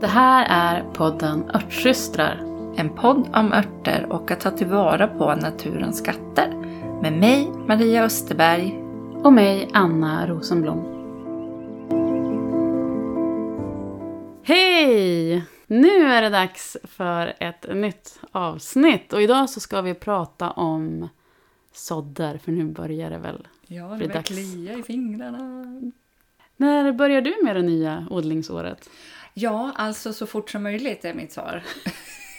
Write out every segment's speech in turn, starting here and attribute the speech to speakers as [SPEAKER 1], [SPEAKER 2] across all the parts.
[SPEAKER 1] Det här är podden Örtsystrar.
[SPEAKER 2] En podd om örter och att ta tillvara på naturens skatter. Med mig, Maria Österberg.
[SPEAKER 1] Och mig, Anna Rosenblom. Hej! Nu är det dags för ett nytt avsnitt. Och idag så ska vi prata om sådder, för nu börjar det väl
[SPEAKER 2] Ja, det börjar
[SPEAKER 1] dags.
[SPEAKER 2] klia i fingrarna.
[SPEAKER 1] När börjar du med det nya odlingsåret?
[SPEAKER 2] Ja, alltså så fort som möjligt är mitt svar.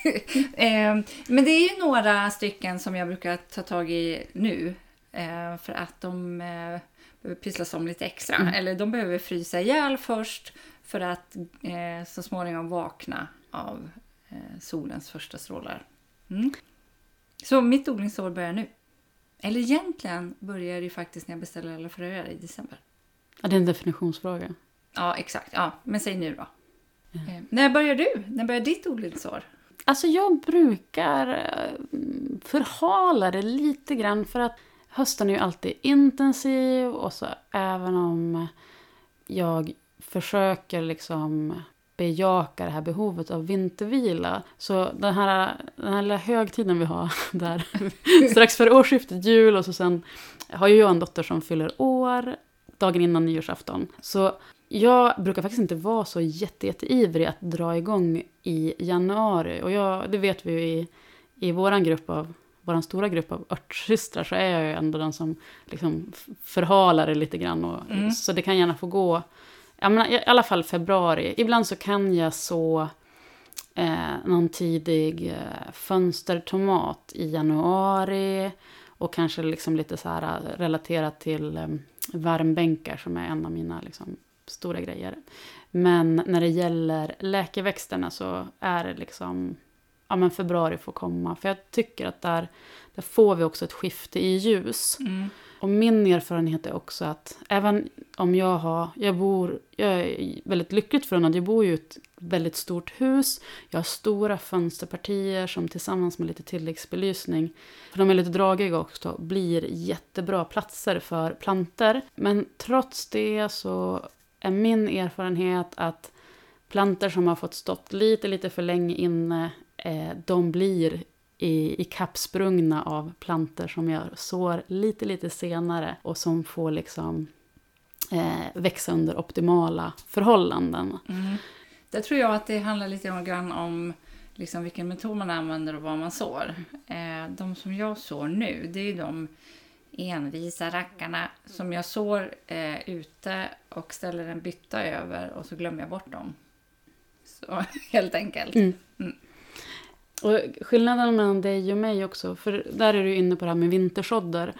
[SPEAKER 2] eh, men det är ju några stycken som jag brukar ta tag i nu. Eh, för att de eh, behöver pysslas om lite extra. Eller de behöver frysa ihjäl först för att eh, så småningom vakna av eh, solens första strålar. Mm. Så mitt odlingsår börjar nu. Eller egentligen börjar det ju faktiskt när jag beställer alla fröer i december.
[SPEAKER 1] Ja, det är en definitionsfråga.
[SPEAKER 2] Ja, exakt. Ja, men säg nu då. Eh, när börjar du? När börjar ditt odlingsår?
[SPEAKER 1] Alltså jag brukar eh, förhala det lite grann för att hösten är ju alltid intensiv och så även om jag försöker liksom bejaka det här behovet av vintervila. Så den här, den här lilla högtiden vi har där strax före årsskiftet, jul och så sen har ju jag en dotter som fyller år dagen innan nyårsafton. Så jag brukar faktiskt inte vara så jätte, jätteivrig att dra igång i januari. Och jag, det vet vi ju i, i våran grupp av vår stora grupp av örtsystrar så är jag ju ändå den som liksom förhalar det lite grann. Och,
[SPEAKER 2] Mm.
[SPEAKER 1] Så det kan gärna få gå, menar, i i alla fall februari. Ibland så kan jag så eh, någon tidig eh, fönstertomat i januari. Och kanske liksom lite så här eh, relaterat till eh, varmbänkar som är en av mina liksom, stora grejer. Men när det gäller läkeväxterna så är det liksom, ja men februari får komma. För jag tycker att där, där får vi också ett skifte i ljus. Mm. Och min erfarenhet är också att även om jag har, jag bor, jag är väldigt lyckligt förunnad, jag bor ju i ett väldigt stort hus, jag har stora fönsterpartier som tillsammans med lite tilläggsbelysning, för de är lite dragiga också, blir jättebra platser för planter. Men trots det så är min erfarenhet att planter som har fått stått lite, lite för länge inne, eh, de blir i, i kappsprungna av planter som jag sår lite, lite senare och som får liksom eh, växa under optimala förhållanden.
[SPEAKER 2] Mm. Där tror jag att det handlar lite grann om liksom vilken metod man använder och vad man sår. Eh, de som jag sår nu, det är ju de envisa rackarna som jag sår eh, ute och ställer en bytta över och så glömmer jag bort dem. Så helt enkelt.
[SPEAKER 1] Mm. Och skillnaden mellan dig och mig också, för där är du inne på det här med vintersådder.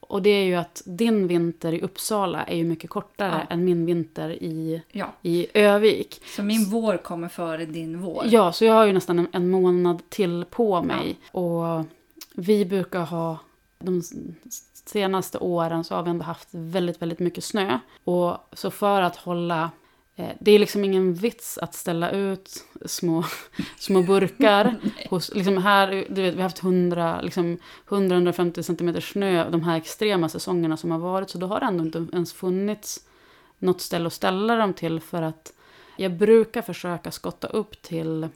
[SPEAKER 1] Och det är ju att din vinter i Uppsala är ju mycket kortare
[SPEAKER 2] Ja.
[SPEAKER 1] än min vinter i,
[SPEAKER 2] Ja,
[SPEAKER 1] i Övik.
[SPEAKER 2] så min vår kommer före din vår.
[SPEAKER 1] Ja, så jag har ju nästan en, en månad till på mig. Och vi brukar ha, de senaste åren så har vi ändå haft väldigt, väldigt mycket snö. Och så för att hålla, det är liksom ingen vits att ställa ut små, små burkar. hos, liksom här, du vet, vi har haft 100, liksom 100-150 cm snö de här extrema säsongerna som har varit. Så då har det ändå inte ens funnits något ställe att ställa dem till för att jag brukar försöka skotta upp till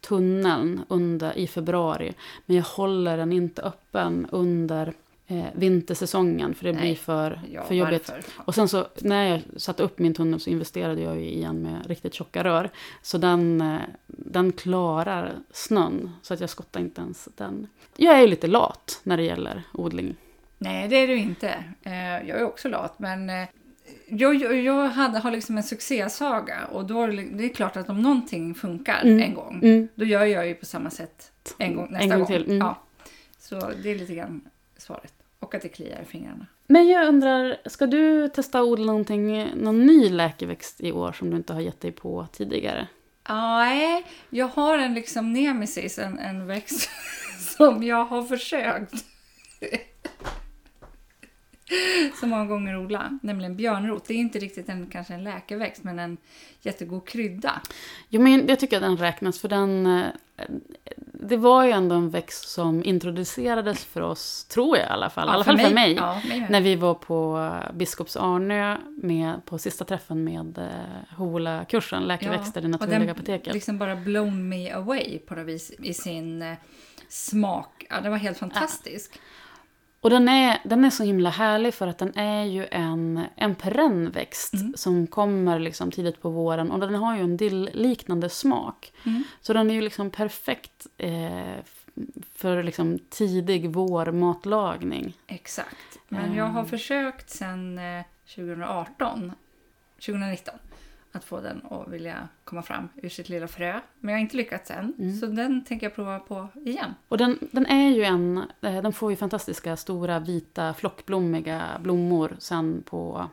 [SPEAKER 1] tunneln under, i februari. Men jag håller den inte öppen under eh, vintersäsongen för det
[SPEAKER 2] Nej.
[SPEAKER 1] blir för,
[SPEAKER 2] Ja,
[SPEAKER 1] för jobbigt.
[SPEAKER 2] varför?
[SPEAKER 1] Och sen så när jag satte upp min tunnel så investerade jag ju i en med riktigt tjocka rör. Så den, eh, den klarar snön. Så att jag skottar inte ens den. Jag är ju lite lat när det gäller odling.
[SPEAKER 2] Nej, det är du inte. Eh, Jag är också lat, men eh, jag, jag, jag hade, har liksom en succésaga och då är det, det är klart att om någonting funkar
[SPEAKER 1] Mm.
[SPEAKER 2] en gång,
[SPEAKER 1] Mm.
[SPEAKER 2] då gör jag ju på samma sätt en gång nästa
[SPEAKER 1] En gång
[SPEAKER 2] gång.
[SPEAKER 1] till, mm.
[SPEAKER 2] Ja. Så det är lite grann svaret. Och att det kliar i fingrarna.
[SPEAKER 1] Men jag undrar, ska du testa att odla någonting, någon ny läkeväxt i år som du inte har gett dig på tidigare?
[SPEAKER 2] Nej, jag har en liksom nemesis, en, en växt som jag har försökt så många gånger odla, nämligen björnrot. Det är inte riktigt en, kanske en läkeväxt, men en jättegod krydda.
[SPEAKER 1] Jo, men jag tycker att den räknas för den... eh, det var ju ändå en växt som introducerades för oss, tror jag i alla fall. I
[SPEAKER 2] Ja,
[SPEAKER 1] alla fall för mig.
[SPEAKER 2] Ja, mig.
[SPEAKER 1] När vi var på Biskops Arnö med, på sista träffen med eh, HOLA-kursen, Läkeväxter i
[SPEAKER 2] och
[SPEAKER 1] Naturliga
[SPEAKER 2] den
[SPEAKER 1] apoteket.
[SPEAKER 2] liksom bara blown me away på något vis i sin eh, smak. Ja, det var helt fantastisk.
[SPEAKER 1] Och den är, den är så himla härlig för att den är ju en, en perennväxt
[SPEAKER 2] Mm.
[SPEAKER 1] som kommer liksom tidigt på våren och den har ju en dill-liknande smak.
[SPEAKER 2] Mm.
[SPEAKER 1] Så den är ju liksom perfekt eh, för liksom tidig vårmatlagning.
[SPEAKER 2] Exakt. Men jag har försökt sedan eh, 2018, 2019 att få den att vilja komma fram ur sitt lilla frö. Men jag har inte lyckats än.
[SPEAKER 1] Mm.
[SPEAKER 2] Så den tänker jag prova på igen.
[SPEAKER 1] Och den, den är ju en, eh, den får ju fantastiska stora vita flockblommiga blommor sen på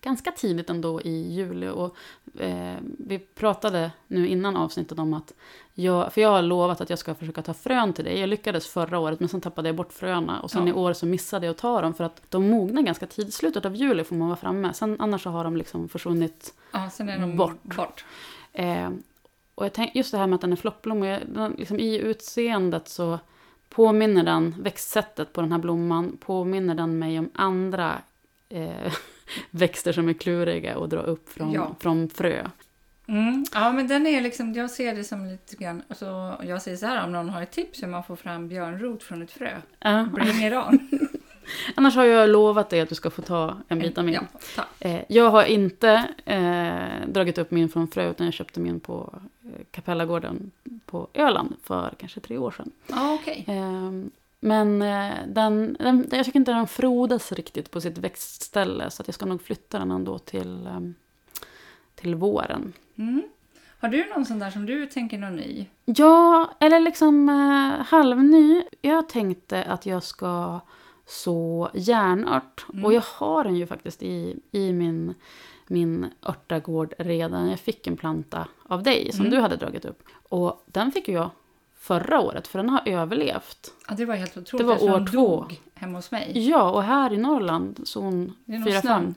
[SPEAKER 1] ganska tidigt ändå i juli. Och, eh, vi pratade nu innan avsnittet om att jag, för jag har lovat att jag ska försöka ta frön till dig. Jag lyckades förra året men sen tappade jag bort fröna och sen
[SPEAKER 2] Ja.
[SPEAKER 1] i år så missade jag att ta dem för att de mognar ganska tidigt. Slutet av juli får man vara framme. Sen annars så har de liksom försvunnit
[SPEAKER 2] Ja, sen är de
[SPEAKER 1] Bort.
[SPEAKER 2] bort.
[SPEAKER 1] Eh, och jag tänk, just det här med att den är flockblommig, den, liksom I utseendet så påminner den, växtsättet på den här blomman, påminner den mig om andra eh, växter som är kluriga att dra upp från,
[SPEAKER 2] Ja.
[SPEAKER 1] från frö.
[SPEAKER 2] Mm. Ja, men den är liksom, jag ser det som lite grann, alltså, jag säger så här om någon har ett tips hur man får fram björnrot från ett frö.
[SPEAKER 1] Ja.
[SPEAKER 2] Bring it on.
[SPEAKER 1] Annars har jag lovat dig att du ska få ta en bit av min.
[SPEAKER 2] Ja.
[SPEAKER 1] Eh, jag har inte eh, dragit upp min från frö, utan jag köpte min på eh, Kapellagården på Öland för kanske tre år sedan.
[SPEAKER 2] Ja, okej.
[SPEAKER 1] Ehm, Men eh, den, den, jag tycker inte den frodas riktigt på sitt växtställe så jag ska nog flytta den ändå till, ehm, till våren.
[SPEAKER 2] Mm. Har du någon sån där som du tänker någon ny?
[SPEAKER 1] Ja, eller liksom eh, halvny. Jag tänkte att jag ska så järnört.
[SPEAKER 2] Mm.
[SPEAKER 1] Och jag har den ju faktiskt i, i min, min örtagård redan. Jag fick en planta av dig som
[SPEAKER 2] Mm.
[SPEAKER 1] du hade dragit upp. Och den fick ju jag förra året för den har överlevt.
[SPEAKER 2] Ja, det var helt otroligt.
[SPEAKER 1] Det var år två.
[SPEAKER 2] dog hemma hos mig.
[SPEAKER 1] Ja, och här i Norrland, zon
[SPEAKER 2] Det är nog
[SPEAKER 1] 4-5.
[SPEAKER 2] snön.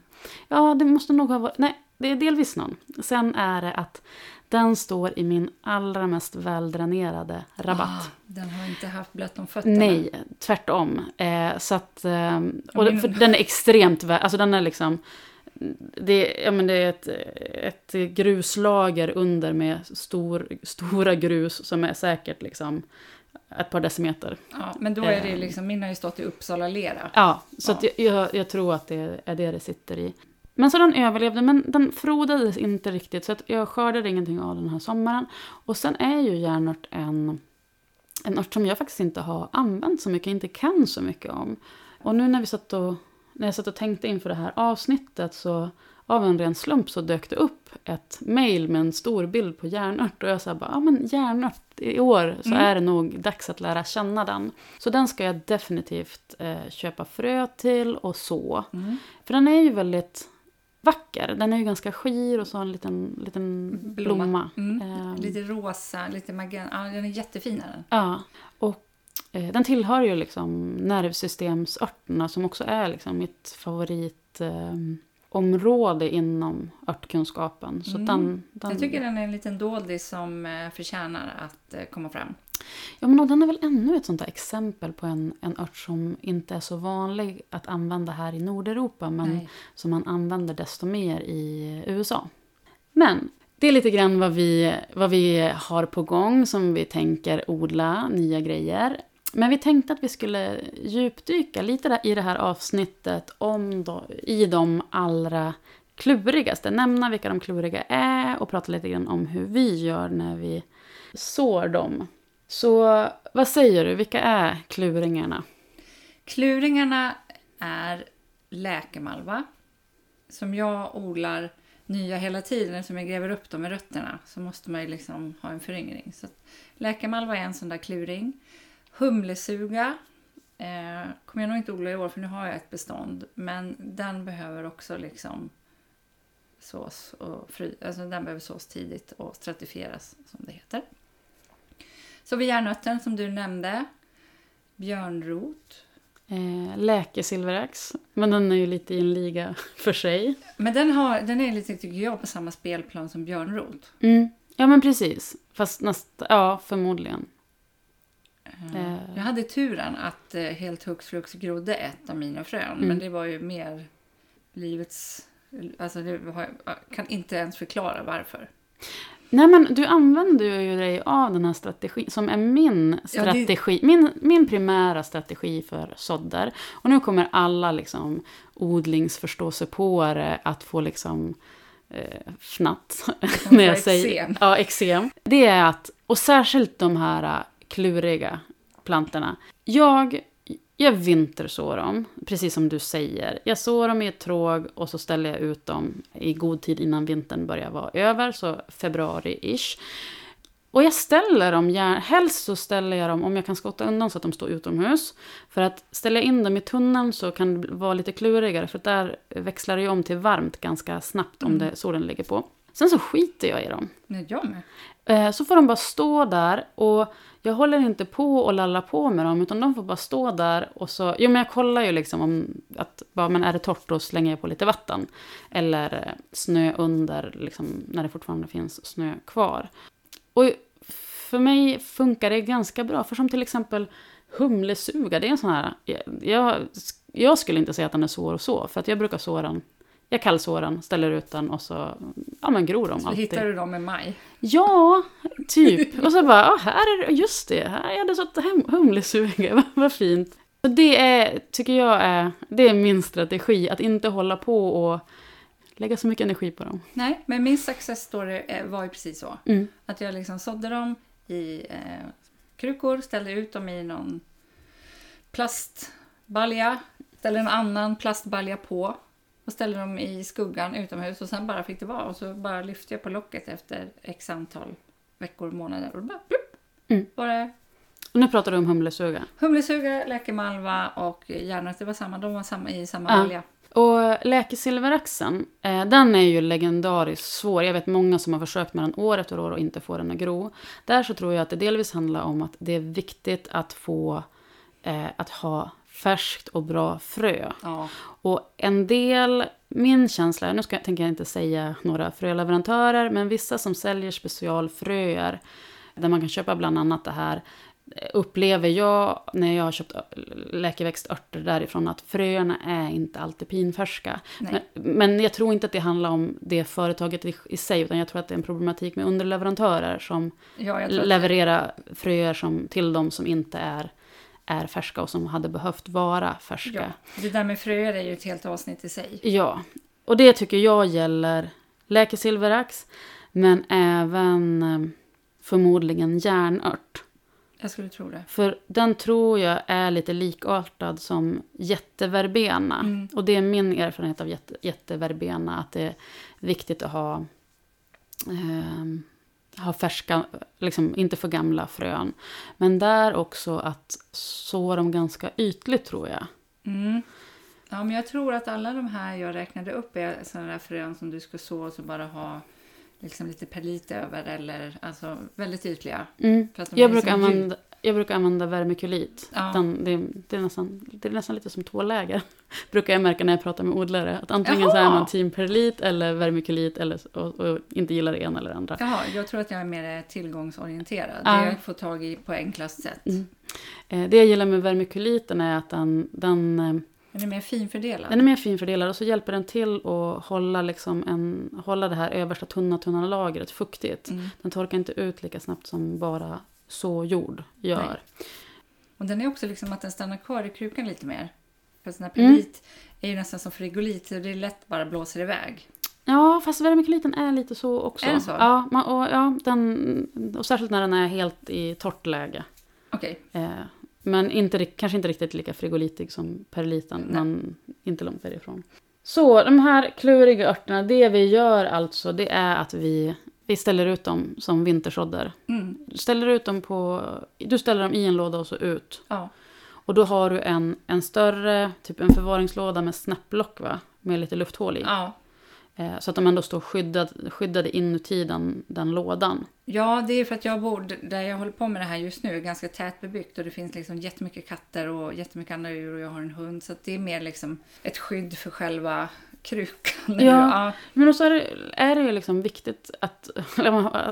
[SPEAKER 1] Ja, det måste nog ha varit... Nej, det är delvis snön. Sen är det att den står i min allra mest väldränerade rabatt.
[SPEAKER 2] Ah, den har inte haft blött om fötterna.
[SPEAKER 1] Nej, tvärtom. Eh, så att, eh, och för den är extremt vä- Alltså den är liksom... Det, ja, men det är ett, ett gruslager under med stor, stora grus som är säkert liksom ett par decimeter.
[SPEAKER 2] Ja, men då är det
[SPEAKER 1] Eh.
[SPEAKER 2] liksom, min har ju stått i Uppsala lera.
[SPEAKER 1] Ja, så
[SPEAKER 2] Ja.
[SPEAKER 1] Jag, jag tror att det är det det sitter i. Men så den överlevde, men den frodades inte riktigt. Så att jag skördade ingenting av den här sommaren. Och sen är ju järnört en, en ört som jag faktiskt inte har använt så mycket, inte kan så mycket om. Och nu när, vi satt och, när jag satt och tänkte inför det här avsnittet så av en ren slump så dök det upp ett mail med en stor bild på järnört. Och jag sa bara, ja men järnört, i år så
[SPEAKER 2] Mm.
[SPEAKER 1] är det nog dags att lära känna den. Så den ska jag definitivt eh, köpa frö till och så.
[SPEAKER 2] Mm.
[SPEAKER 1] För den är ju väldigt vacker. Den är ju ganska skir och så har en liten, liten
[SPEAKER 2] Blomma.
[SPEAKER 1] blomma.
[SPEAKER 2] Mm.
[SPEAKER 1] Ehm,
[SPEAKER 2] Lite rosa, lite magenta. Ja, den är jättefin är den.
[SPEAKER 1] Ja, och eh, den tillhör ju liksom nervsystemsörterna som också är liksom mitt favoritområde eh, inom örtkunskapen. Så
[SPEAKER 2] Mm.
[SPEAKER 1] den, den,
[SPEAKER 2] Jag tycker den är en liten doldis som eh, förtjänar att eh, komma fram.
[SPEAKER 1] Ja, men den är väl ännu ett sånt där exempel på en, en ört som inte är så vanlig att använda här i Nordeuropa, men
[SPEAKER 2] Nej.
[SPEAKER 1] som man använder desto mer i USA. Men det är lite grann vad vi, vad vi har på gång som vi tänker odla, nya grejer. Men vi tänkte att vi skulle djupdyka lite där i det här avsnittet om då, i de allra klurigaste. Nämna vilka de kluriga är och prata lite grann om hur vi gör när vi sår dem. Så vad säger du, vilka är kluringarna?
[SPEAKER 2] Kluringarna är läkemalva. Som jag odlar nya hela tiden eftersom jag gräver upp dem med rötterna. Så måste man ju liksom ha en föryngring. Så läkemalva är en sån där kluring. Humlesuga eh, kommer jag nog inte odla i år för nu har jag ett bestånd. Men den behöver också liksom sås och fry, alltså den behöver sås tidigt och stratifieras som det heter. Så vi järnötten som du nämnde. Björnrot.
[SPEAKER 1] Eh, Läkesilverax, men den är ju lite i en liga för sig.
[SPEAKER 2] Men den, har, den är lite, tycker jag, på samma spelplan som björnrot.
[SPEAKER 1] Mm. Ja men precis, fast nästa, ja förmodligen. Eh.
[SPEAKER 2] Jag hade turen att eh, helt hux flux grodde ett av mina frön. Men det var ju mer livets... Alltså det var, jag kan inte ens förklara varför.
[SPEAKER 1] Nej men du använder ju dig av den här strategin som är min
[SPEAKER 2] Ja, det-
[SPEAKER 1] strategi, min, min primära strategi för sådder. Och nu kommer alla liksom odlingsförståsigpåare att få liksom eh, fnatt. när jag säger,
[SPEAKER 2] eksem.
[SPEAKER 1] ja, eksem. Det är att, och särskilt de här kluriga plantorna. Jag, jag vintersår dem, precis som du säger. Jag sår dem i ett tråg och så ställer jag ut dem i god tid innan vintern börjar vara över, så februari-ish. Och jag ställer dem, helst så ställer jag dem om jag kan skotta undan så att de står utomhus. För att ställa in dem i tunneln så kan det vara lite klurigare för där växlar det ju om till varmt ganska snabbt om det, solen ligger på. Sen så skiter jag i dem.
[SPEAKER 2] Jag med.
[SPEAKER 1] Eh, så får de bara stå där och jag håller inte på och lallar på med dem utan de får bara stå där och så, jo men jag kollar ju liksom om att, bara, men är det torrt då slänger jag på lite vatten. Eller eh, snö under, liksom, när det fortfarande finns snö kvar. Och för mig funkar det ganska bra, för som till exempel humlesuga, det är en sån här, jag, jag skulle inte säga att den är svår att så, för att jag brukar så den, jag kallsår den, ställer ut den och så, ja men gror de
[SPEAKER 2] Så
[SPEAKER 1] alltid.
[SPEAKER 2] hittar du dem i maj.
[SPEAKER 1] Ja, typ. Och så bara, ah, här är det, just det, här är det så humlesuga, vad, vad fint. Och det är, tycker jag är, det är min strategi, att inte hålla på och lägga så mycket energi på dem.
[SPEAKER 2] Nej, men min success story var ju precis så.
[SPEAKER 1] Mm.
[SPEAKER 2] Att jag liksom sådde dem i eh, krukor, ställde ut dem i någon plastbalja, ställde en annan plastbalja på och ställde dem i skuggan utomhus och sen bara fick det vara. Och så bara lyfte jag på locket efter x antal veckor och månader och bara plupp,
[SPEAKER 1] Mm.
[SPEAKER 2] var det
[SPEAKER 1] Och nu pratar du om humlesuga.
[SPEAKER 2] humlesuga, läkemalva och järnrötter. Det var samma, de var samma, i samma
[SPEAKER 1] Ja.
[SPEAKER 2] balja.
[SPEAKER 1] Och läkesilveraxen, eh, den är ju legendariskt svår. Jag vet många som har försökt med den år efter år och inte får den att gro. Där så tror jag att det delvis handlar om att det är viktigt att få eh, att ha färskt och bra frö.
[SPEAKER 2] Ja.
[SPEAKER 1] Och en del, min känsla, är- nu ska, tänker jag inte säga några fröleverantörer, men vissa som säljer specialfröer, där man kan köpa bland annat det här, eh, upplever jag när jag har köpt läkeväxtörter därifrån att fröerna är inte alltid pinfärska. Men, men jag tror inte att det handlar om det företaget i, i sig, utan jag tror att det är en problematik med underleverantörer som
[SPEAKER 2] Ja,
[SPEAKER 1] levererar fröer som, till dem som inte är, är färska och som hade behövt vara färska.
[SPEAKER 2] Ja, det där med fröer är ju ett helt avsnitt i sig.
[SPEAKER 1] Ja, och det tycker jag gäller läkesilverax, men även eh, förmodligen järnört.
[SPEAKER 2] Jag skulle tro det.
[SPEAKER 1] För den tror jag är lite likartad som jätteverbena.
[SPEAKER 2] Mm.
[SPEAKER 1] Och det är min erfarenhet av jätte, jätteverbena, att det är viktigt att ha, ehm, ha färska, liksom inte för gamla frön. Men där också att så dem ganska ytligt tror jag.
[SPEAKER 2] Mm. Ja, men jag tror att alla de här jag räknade upp är sådana där frön som du ska så och så bara ha liksom lite perlit över eller alltså väldigt ytliga.
[SPEAKER 1] Mm. Jag, brukar använda, jag brukar använda vermikulit.
[SPEAKER 2] Ja.
[SPEAKER 1] Den, det, det, är nästan, det är nästan lite som tåläger. brukar jag märka när jag pratar med odlare. Att antingen så är
[SPEAKER 2] Jaha.
[SPEAKER 1] man team perlit eller vermikulit eller, och, och inte gillar det ena eller det andra.
[SPEAKER 2] Jaha, jag tror att jag är mer tillgångsorienterad.
[SPEAKER 1] Ja.
[SPEAKER 2] Det jag får tag i på enklast sätt.
[SPEAKER 1] Mm. Eh, Det jag gillar med vermikuliten är att den, den, eh,
[SPEAKER 2] Den är mer finfördelad.
[SPEAKER 1] den är mer finfördelad och så hjälper den till att hålla, liksom en, hålla det här översta tunna, tunna lagret fuktigt.
[SPEAKER 2] Mm.
[SPEAKER 1] Den torkar inte ut lika snabbt som bara så jord gör.
[SPEAKER 2] Och den är också liksom att den stannar kvar i krukan lite mer. För sån här
[SPEAKER 1] Mm.
[SPEAKER 2] perlit är ju nästan som frigolit så det är lätt bara blåser iväg.
[SPEAKER 1] Ja, fast vermikuliten är lite så också.
[SPEAKER 2] Är det så?
[SPEAKER 1] Ja, man, och, ja den, och särskilt när den är helt i torrt läge.
[SPEAKER 2] Okej,
[SPEAKER 1] Eh, men inte, kanske inte riktigt lika frigolitig som perliten,
[SPEAKER 2] Nej.
[SPEAKER 1] men inte långt därifrån. Så de här kluriga örterna, det vi gör alltså, det är att vi, vi ställer ut dem som vintersådder.
[SPEAKER 2] mm.
[SPEAKER 1] Ställer ut dem på, du ställer dem i en låda och så ut.
[SPEAKER 2] ja.
[SPEAKER 1] Och då har du en, en större, typ en förvaringslåda med snäpplock va? Med lite lufthål i.
[SPEAKER 2] ja.
[SPEAKER 1] Eh, Så att de ändå står skyddad, skyddade inuti den, den lådan.
[SPEAKER 2] Ja, det är för att jag bor där jag håller på med det här just nu, ganska tätbebyggt och det finns liksom jättemycket katter och jättemycket andra djur och jag har en hund. Så det är mer liksom ett skydd för själva krukan. nu.
[SPEAKER 1] Ja. Men så är det, är det ju liksom viktigt att,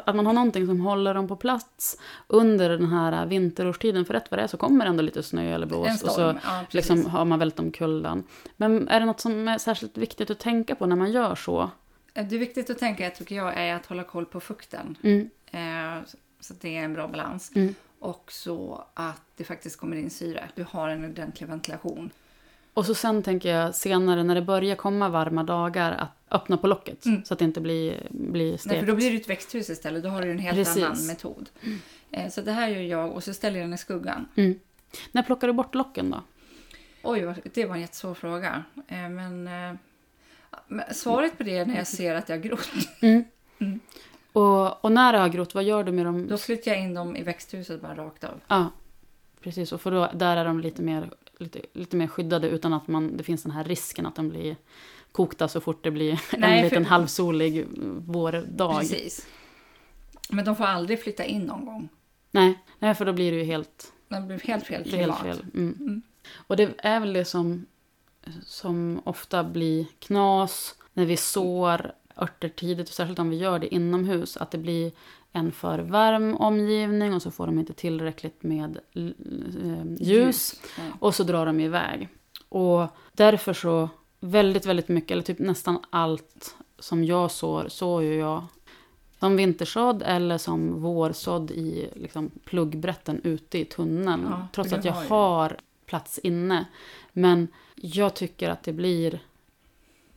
[SPEAKER 1] att man har någonting som håller dem på plats under den här vinterårstiden. För rätt vad det är så kommer det ändå lite snö eller blåst. Och så.
[SPEAKER 2] Ja,
[SPEAKER 1] liksom har man vält omkullen. Men är det något som är särskilt viktigt att tänka på när man gör så?
[SPEAKER 2] Det är viktigt att tänka, tycker jag, är att hålla koll på fukten.
[SPEAKER 1] Mm.
[SPEAKER 2] Eh, så att det är en bra balans.
[SPEAKER 1] Mm.
[SPEAKER 2] Och så att det faktiskt kommer in syre. Du har en ordentlig ventilation.
[SPEAKER 1] Och så sen tänker jag senare när det börjar komma varma dagar att öppna på locket.
[SPEAKER 2] Mm.
[SPEAKER 1] Så att det inte blir, blir
[SPEAKER 2] Nej,
[SPEAKER 1] stekt.
[SPEAKER 2] för då blir det ett växthus istället. Då har du en helt
[SPEAKER 1] Precis.
[SPEAKER 2] annan metod. Eh, så det här gör jag och så ställer jag den i skuggan.
[SPEAKER 1] Mm. När plockar du bort locken då?
[SPEAKER 2] Oj, det var en jättesvår fråga. Eh, men, eh, men svaret på det är när jag ser att jag har grott.
[SPEAKER 1] Mm.
[SPEAKER 2] Mm.
[SPEAKER 1] Och, och när det har grott, vad gör du med dem?
[SPEAKER 2] Då flyttar jag in dem i växthuset bara rakt av.
[SPEAKER 1] Ja, precis. Och för då, där är de lite mer, lite, lite mer skyddade utan att man, det finns den här risken att de blir kokta så fort det blir
[SPEAKER 2] Nej,
[SPEAKER 1] en liten
[SPEAKER 2] för-
[SPEAKER 1] halvsolig vårdag.
[SPEAKER 2] Precis. Men de får aldrig flytta in någon gång.
[SPEAKER 1] Nej, nej, för då blir det ju helt,
[SPEAKER 2] Det blir helt fel
[SPEAKER 1] är helt
[SPEAKER 2] klimat.
[SPEAKER 1] fel. Mm.
[SPEAKER 2] Mm.
[SPEAKER 1] Och det är väl det som, som ofta blir knas när vi sår örter tidigt, och särskilt om vi gör det inomhus, att det blir en för varm omgivning och så får de inte tillräckligt med eh, ljus.
[SPEAKER 2] Ja.
[SPEAKER 1] Och så drar de iväg. Och därför så, väldigt, väldigt mycket, eller typ nästan allt som jag sår, sår ju jag som vintersådd eller som vårsådd i liksom, pluggbrätten ute i tunneln.
[SPEAKER 2] Ja,
[SPEAKER 1] trots att jag
[SPEAKER 2] har
[SPEAKER 1] plats inne. Men jag tycker att det blir,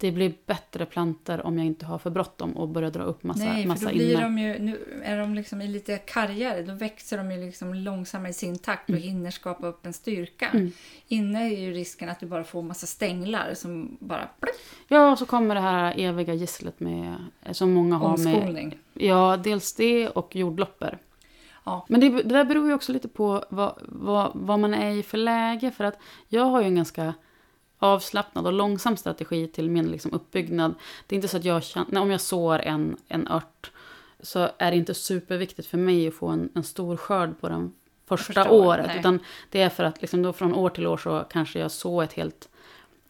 [SPEAKER 1] det blir bättre planter om jag inte har för bråttom och börjar dra upp massa,
[SPEAKER 2] Nej, för
[SPEAKER 1] massa
[SPEAKER 2] då blir
[SPEAKER 1] inne.
[SPEAKER 2] de ju, nu är de liksom i lite kargare, då växer de ju liksom långsammare i sin takt och hinner skapa upp en styrka.
[SPEAKER 1] Mm.
[SPEAKER 2] Inne är ju risken att du bara får massa stänglar som bara
[SPEAKER 1] Ja, och så kommer det här eviga gisslet med, som många har med
[SPEAKER 2] omskolning.
[SPEAKER 1] Ja, dels det och jordloppor.
[SPEAKER 2] Ja.
[SPEAKER 1] Men det, det där beror ju också lite på vad, vad, vad man är i för läge. För att jag har ju en ganska avslappnad och långsam strategi till min liksom uppbyggnad. Det är inte så att jag känner, om jag sår en, en ört så är det inte superviktigt för mig att få en, en stor skörd på den första,
[SPEAKER 2] Första
[SPEAKER 1] året,
[SPEAKER 2] nej.
[SPEAKER 1] utan det är för att liksom då från år till år så kanske jag så ett helt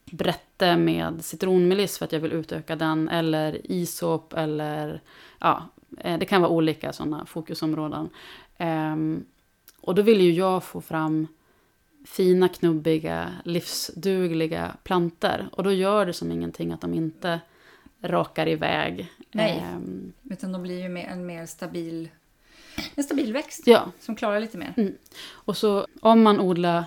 [SPEAKER 1] brätte med citronmeliss för att jag vill utöka den. Eller isop eller ja, eh, det kan vara olika sådana fokusområden. Ehm, och då vill ju jag få fram fina, knubbiga, livsdugliga planter. Och då gör det som ingenting att de inte rakar iväg.
[SPEAKER 2] Nej.
[SPEAKER 1] Ehm,
[SPEAKER 2] Utan de blir ju mer, en mer stabil, en stabil växt
[SPEAKER 1] ja,
[SPEAKER 2] som klarar lite mer.
[SPEAKER 1] och så om man odlar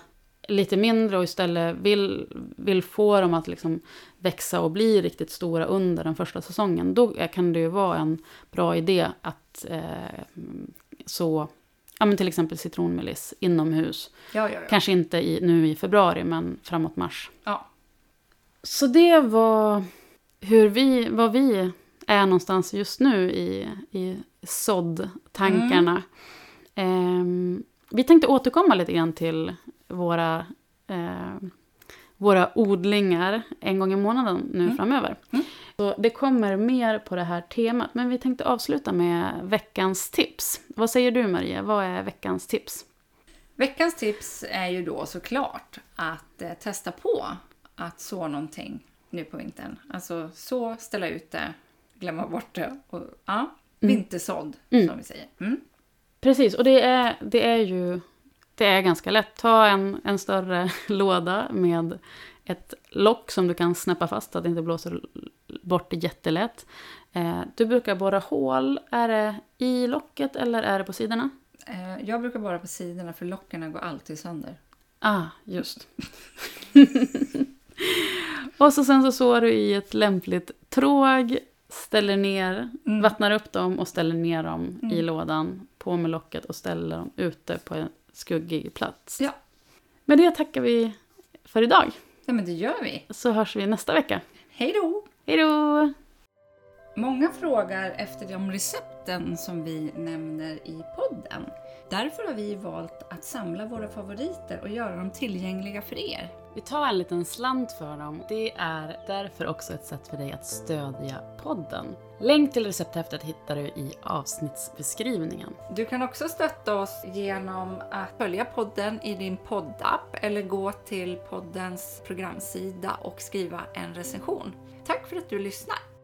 [SPEAKER 1] lite mindre och istället vill, vill få dem att liksom växa och bli riktigt stora under den första säsongen, då kan det ju vara en bra idé att eh, så, ja men till exempel citronmeliss inomhus.
[SPEAKER 2] Ja, ja, ja.
[SPEAKER 1] Kanske inte i, nu i februari, men framåt mars.
[SPEAKER 2] ja.
[SPEAKER 1] Så det var hur vi, vad vi är någonstans just nu i, i såddtankarna. Ehm, vi tänkte återkomma lite grann till våra, eh, våra odlingar en gång i månaden nu
[SPEAKER 2] Mm.
[SPEAKER 1] framöver.
[SPEAKER 2] Mm.
[SPEAKER 1] Så det kommer mer på det här temat, men vi tänkte avsluta med veckans tips. Vad säger du Maria, vad är veckans tips?
[SPEAKER 2] Veckans tips är ju då såklart att eh, testa på att så någonting nu på vintern. Alltså så, ställa ut det, glömma bort det. Och, ja, vintersådd
[SPEAKER 1] Mm.
[SPEAKER 2] som vi säger. Mm.
[SPEAKER 1] Precis, och det är, det är ju det är ganska lätt. Ta en, en större låda med ett lock som du kan snäppa fast så att det inte blåser bort det jättelätt. Eh, du brukar borra hål. Är det i locket eller är det på sidorna?
[SPEAKER 2] Eh, jag brukar bara på sidorna för lockarna går alltid sönder.
[SPEAKER 1] Ah, just. och så sen så sår du i ett lämpligt tråg, ställer ner,
[SPEAKER 2] Mm.
[SPEAKER 1] vattnar upp dem och ställer ner dem i
[SPEAKER 2] Mm.
[SPEAKER 1] lådan, på med locket och ställer dem ute på en skuggig plats.
[SPEAKER 2] Ja.
[SPEAKER 1] Med det tackar vi för idag,
[SPEAKER 2] Nej, men det gör vi.
[SPEAKER 1] så hörs vi nästa vecka.
[SPEAKER 2] Hej då!
[SPEAKER 1] Hej då!
[SPEAKER 2] Många frågar efter de recepten som vi nämner i podden. Därför har vi valt att samla våra favoriter och göra dem tillgängliga för er.
[SPEAKER 1] Vi tar en liten slant för dem. Det är därför också ett sätt för dig att stödja podden. Länk till recepthäftet hittar du i avsnittsbeskrivningen.
[SPEAKER 2] Du kan också stötta oss genom att följa podden i din poddapp eller gå till poddens programsida och skriva en recension. Tack för att du lyssnar!